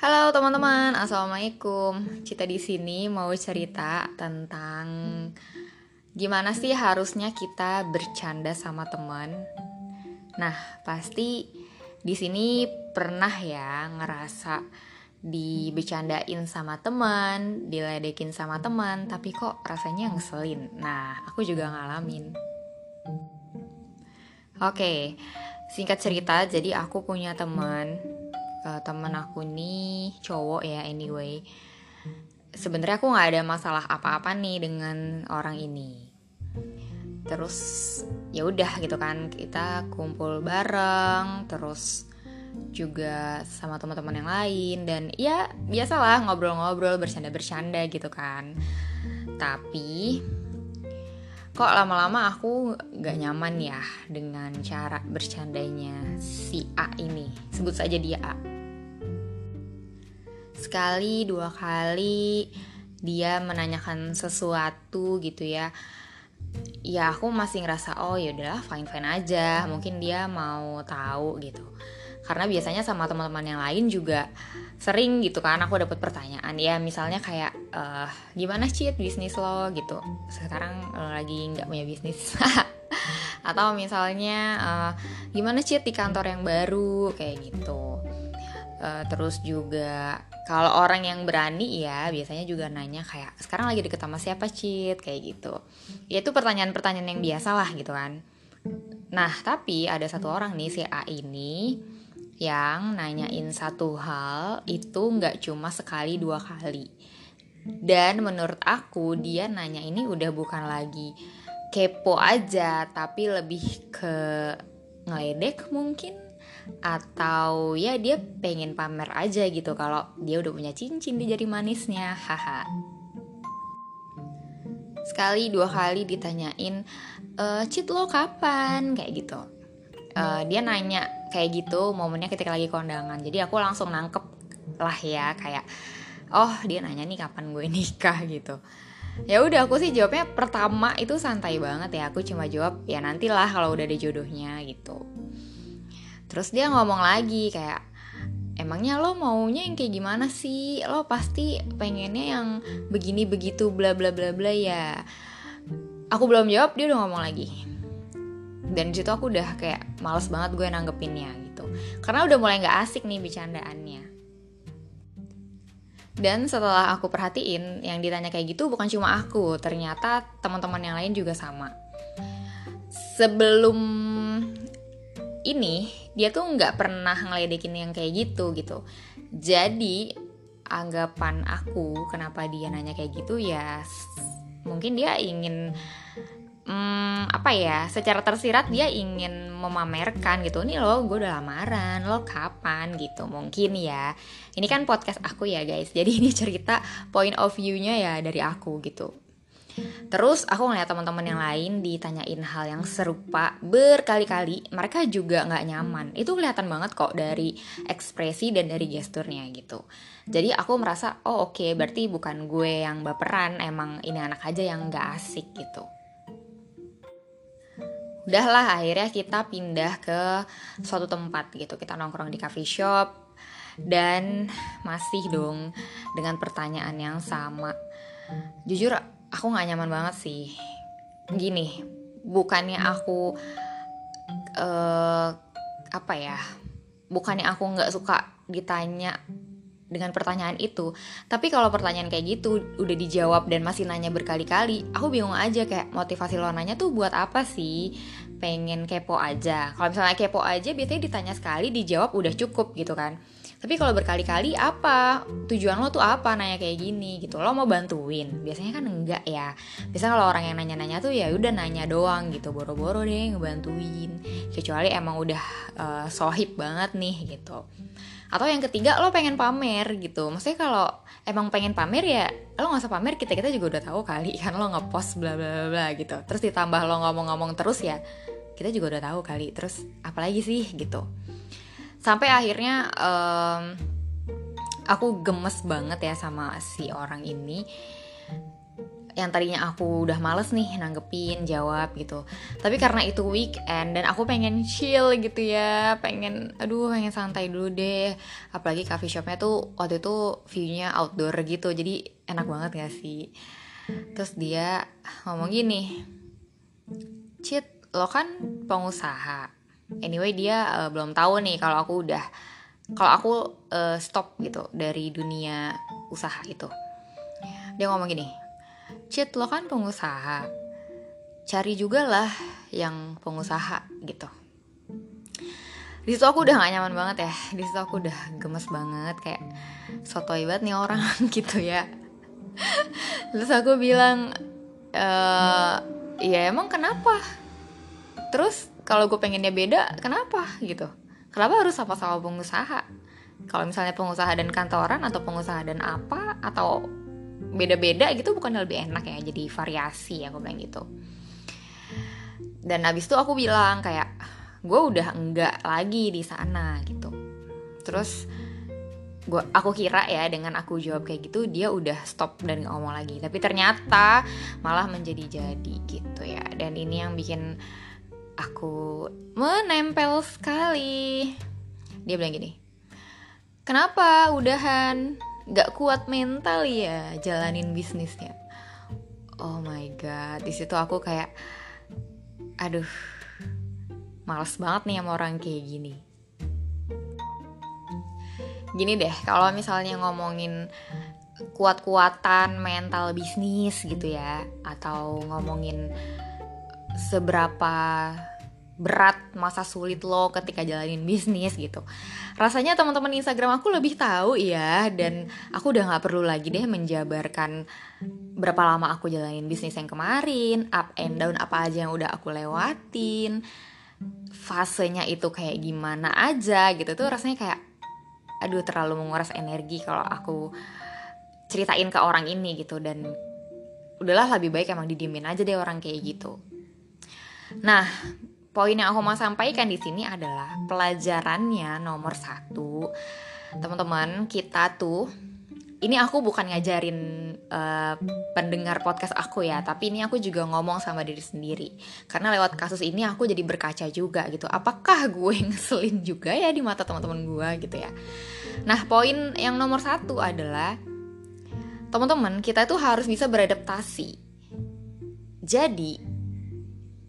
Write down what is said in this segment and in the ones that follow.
Halo teman-teman, assalamualaikum. Cita di sini mau cerita tentang gimana sih harusnya kita bercanda sama teman. Nah, pasti di sini pernah ya ngerasa dibecandain sama teman, diledekin sama teman, tapi kok rasanya ngeselin. Nah, aku juga ngalamin. Oke, singkat cerita, jadi aku punya teman uh, temen aku nih cowok ya anyway. Sebenarnya aku nggak ada masalah apa-apa nih dengan orang ini. Terus ya udah gitu kan kita kumpul bareng terus juga sama teman-teman yang lain dan ya biasalah ngobrol-ngobrol bercanda-bercanda gitu kan. Tapi kok lama-lama aku gak nyaman ya dengan cara bercandanya si A ini? Sebut saja dia A sekali dua kali dia menanyakan sesuatu gitu ya. Ya aku masih ngerasa oh ya udahlah fine fine aja. Mungkin dia mau tahu gitu. Karena biasanya sama teman-teman yang lain juga sering gitu kan aku dapat pertanyaan. Ya misalnya kayak uh, gimana cheat bisnis lo? gitu. Sekarang uh, lagi nggak punya bisnis. Atau misalnya uh, gimana cheat di kantor yang baru? Kayak gitu uh, terus juga kalau orang yang berani ya biasanya juga nanya kayak sekarang lagi deket sama siapa Cit kayak gitu. Ya itu pertanyaan-pertanyaan yang biasa lah gitu kan. Nah tapi ada satu orang nih si A ini yang nanyain satu hal itu nggak cuma sekali dua kali. Dan menurut aku dia nanya ini udah bukan lagi kepo aja tapi lebih ke ngeledek mungkin atau ya dia pengen pamer aja gitu kalau dia udah punya cincin di jari manisnya. Haha. Sekali dua kali ditanyain e, cit lo kapan? Kayak gitu. Uh, dia nanya kayak gitu momennya ketika lagi kondangan. Jadi aku langsung nangkep lah ya kayak oh dia nanya nih kapan gue nikah gitu. Ya udah aku sih jawabnya pertama itu santai banget ya. Aku cuma jawab ya nantilah kalau udah ada jodohnya gitu terus dia ngomong lagi kayak emangnya lo maunya yang kayak gimana sih? Lo pasti pengennya yang begini begitu bla bla bla bla ya. Aku belum jawab dia udah ngomong lagi. Dan di situ aku udah kayak males banget gue nanggepinnya gitu. Karena udah mulai nggak asik nih bercandaannya. Dan setelah aku perhatiin yang ditanya kayak gitu bukan cuma aku ternyata teman-teman yang lain juga sama. Sebelum ini dia tuh nggak pernah ngeledekin yang kayak gitu gitu. Jadi anggapan aku kenapa dia nanya kayak gitu ya mungkin dia ingin hmm, apa ya secara tersirat dia ingin memamerkan gitu nih lo gue udah lamaran lo kapan? gitu mungkin ya. Ini kan podcast aku ya guys. Jadi ini cerita point of view-nya ya dari aku gitu Terus aku ngeliat teman-teman yang lain ditanyain hal yang serupa berkali-kali, mereka juga nggak nyaman. Itu kelihatan banget kok dari ekspresi dan dari gesturnya gitu. Jadi aku merasa, oh oke, okay, berarti bukan gue yang baperan, emang ini anak aja yang nggak asik gitu. Udahlah akhirnya kita pindah ke suatu tempat gitu. Kita nongkrong di coffee shop dan masih dong dengan pertanyaan yang sama. Jujur aku nggak nyaman banget sih. Gini bukannya aku uh, apa ya bukannya aku nggak suka ditanya dengan pertanyaan itu. Tapi kalau pertanyaan kayak gitu udah dijawab dan masih nanya berkali-kali aku bingung aja kayak motivasi lo nanya tuh buat apa sih? Pengen kepo aja. Kalau misalnya kepo aja biasanya ditanya sekali dijawab udah cukup gitu kan tapi kalau berkali-kali apa? Tujuan lo tuh apa nanya kayak gini gitu? Lo mau bantuin? Biasanya kan enggak ya. Biasanya kalau orang yang nanya-nanya tuh ya udah nanya doang gitu. Boro-boro deh ngebantuin. Kecuali emang udah uh, sohib banget nih gitu. Atau yang ketiga lo pengen pamer gitu. Maksudnya kalau emang pengen pamer ya lo nggak usah pamer. Kita kita juga udah tahu kali kan lo ngepost bla bla bla gitu. Terus ditambah lo ngomong-ngomong terus ya kita juga udah tahu kali. Terus apalagi sih gitu sampai akhirnya um, aku gemes banget ya sama si orang ini. Yang tadinya aku udah males nih nanggepin jawab gitu. Tapi karena itu weekend dan aku pengen chill gitu ya pengen aduh pengen santai dulu deh. Apalagi coffee shopnya tuh waktu itu viewnya outdoor gitu jadi enak banget gak sih? Terus dia ngomong gini Cit lo kan pengusaha anyway dia uh, belum tahu nih kalau aku udah kalau aku uh, stop gitu dari dunia usaha itu. Dia ngomong gini Cit lo kan pengusaha. Cari juga lah yang pengusaha gitu. Di situ aku udah gak nyaman banget ya. Di situ aku udah gemes banget kayak sotoy banget nih orang gitu ya. Terus aku bilang e, ya emang kenapa? Terus kalau gue pengennya beda kenapa? Gitu. Kenapa harus sama-sama pengusaha? Kalau misalnya pengusaha dan kantoran atau pengusaha dan apa atau beda-beda gitu bukan lebih enak ya jadi variasi ya aku bilang gitu. Dan abis itu aku bilang kayak gue udah enggak lagi di sana gitu. Terus gue aku kira ya dengan aku jawab kayak gitu dia udah stop dan ngomong lagi. Tapi ternyata malah menjadi jadi gitu ya. Dan ini yang bikin aku menempel sekali. Dia bilang gini kenapa udahan? Gak kuat mental ya jalanin bisnisnya. Oh my god di situ aku kayak aduh males banget nih sama orang kayak gini. Gini deh kalau misalnya ngomongin kuat-kuatan mental bisnis gitu ya atau ngomongin seberapa berat masa sulit lo ketika jalanin bisnis gitu. Rasanya teman-teman Instagram aku lebih tahu ya dan aku udah nggak perlu lagi deh menjabarkan berapa lama aku jalanin bisnis yang kemarin up and down apa aja yang udah aku lewatin fasenya itu kayak gimana aja gitu. Tuh rasanya kayak aduh terlalu menguras energi kalau aku ceritain ke orang ini gitu. Dan udahlah lebih baik emang didiemin aja deh orang kayak gitu. Nah poin yang aku mau sampaikan di sini adalah pelajarannya nomor satu. Teman-teman kita tuh ini aku bukan ngajarin uh, pendengar podcast aku ya tapi ini aku juga ngomong sama diri sendiri. Karena lewat kasus ini aku jadi berkaca juga gitu. Apakah gue ngeselin juga ya di mata teman-teman gue gitu ya? Nah poin yang nomor satu adalah teman-teman kita tuh harus bisa beradaptasi. Jadi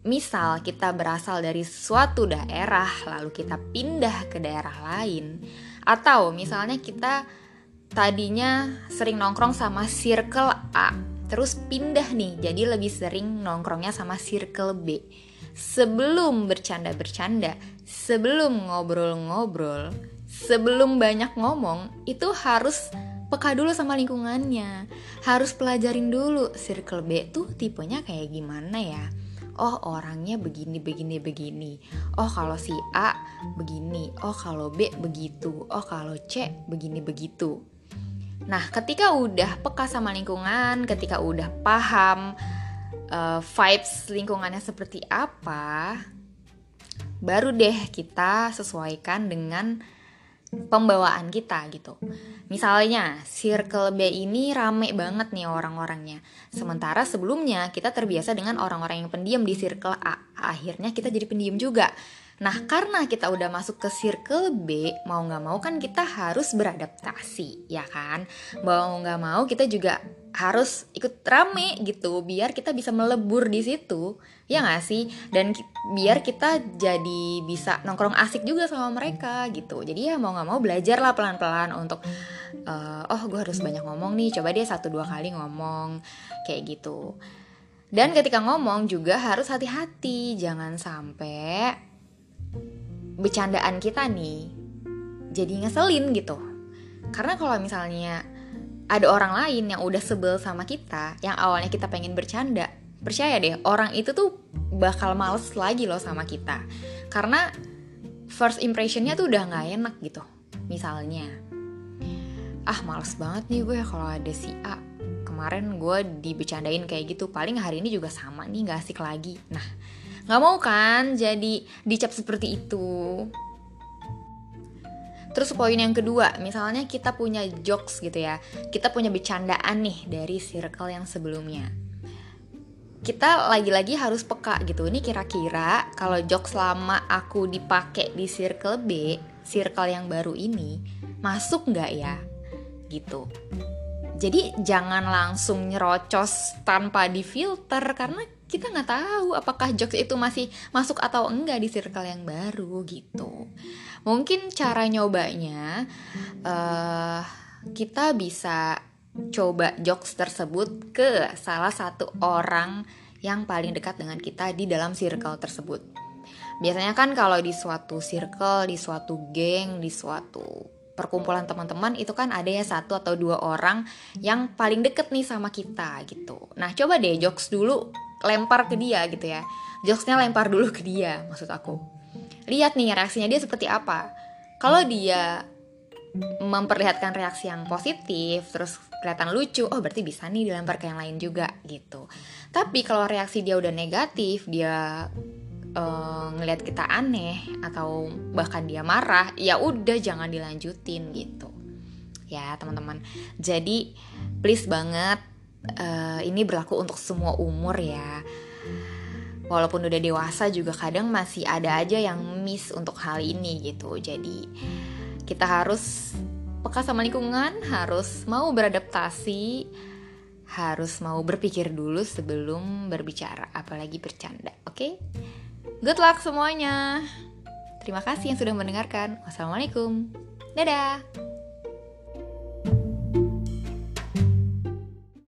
Misal kita berasal dari suatu daerah lalu kita pindah ke daerah lain atau misalnya kita tadinya sering nongkrong sama circle A terus pindah nih jadi lebih sering nongkrongnya sama circle B. Sebelum bercanda-bercanda, sebelum ngobrol-ngobrol, sebelum banyak ngomong itu harus peka dulu sama lingkungannya. Harus pelajarin dulu circle B tuh tipenya kayak gimana ya oh orangnya begini begini begini. Oh kalau si A begini. Oh kalau B begitu. Oh kalau C begini begitu. Nah ketika udah peka sama lingkungan ketika udah paham uh, vibes lingkungannya seperti apa baru deh kita sesuaikan dengan pembawaan kita gitu. Misalnya, circle B ini rame banget nih orang-orangnya. Sementara sebelumnya kita terbiasa dengan orang-orang yang pendiam di circle A. Akhirnya kita jadi pendiam juga. Nah, karena kita udah masuk ke circle B, mau nggak mau kan kita harus beradaptasi, ya kan? Mau nggak mau kita juga harus ikut rame gitu, biar kita bisa melebur di situ, ya nggak sih? Dan ki biar kita jadi bisa nongkrong asik juga sama mereka gitu. Jadi ya mau nggak mau belajar lah pelan-pelan untuk, uh, oh gue harus banyak ngomong nih, coba dia satu dua kali ngomong kayak gitu. Dan ketika ngomong juga harus hati-hati, jangan sampai bercandaan kita nih jadi ngeselin gitu karena kalau misalnya ada orang lain yang udah sebel sama kita yang awalnya kita pengen bercanda. Percaya deh orang itu tuh bakal males lagi loh sama kita. Karena first impressionnya tuh udah nggak enak gitu misalnya. Ah males banget nih gue kalau ada si A. Kemarin gue dibecandain kayak gitu paling hari ini juga sama nih gak asik lagi. Nah nggak mau kan jadi dicap seperti itu Terus poin yang kedua, misalnya kita punya jokes gitu ya, kita punya bercandaan nih dari circle yang sebelumnya. kita lagi-lagi harus peka gitu. Ini kira-kira kalau jokes lama aku dipakai di circle B circle yang baru ini masuk nggak ya? Gitu. Jadi jangan langsung nyerocos tanpa difilter karena kita nggak tahu apakah jokes itu masih masuk atau enggak di circle yang baru gitu mungkin cara nyobanya uh, kita bisa coba jokes tersebut ke salah satu orang yang paling dekat dengan kita di dalam circle tersebut. Biasanya kan kalau di suatu circle, di suatu geng, di suatu perkumpulan teman-teman itu kan ada ya satu atau dua orang yang paling deket nih sama kita gitu. Nah coba deh jokes dulu lempar ke dia gitu ya. Jokesnya lempar dulu ke dia maksud aku. Lihat nih reaksinya dia seperti apa. Kalau dia memperlihatkan reaksi yang positif terus kelihatan lucu oh berarti bisa nih dilempar ke yang lain juga gitu tapi kalau reaksi dia udah negatif dia uh, ngelihat kita aneh atau bahkan dia marah ya udah jangan dilanjutin gitu ya teman-teman jadi please banget uh, ini berlaku untuk semua umur ya walaupun udah dewasa juga kadang masih ada aja yang miss untuk hal ini gitu jadi kita harus peka sama lingkungan, harus mau beradaptasi, harus mau berpikir dulu sebelum berbicara, apalagi bercanda. Oke, okay? good luck semuanya. Terima kasih yang sudah mendengarkan. Wassalamualaikum, dadah.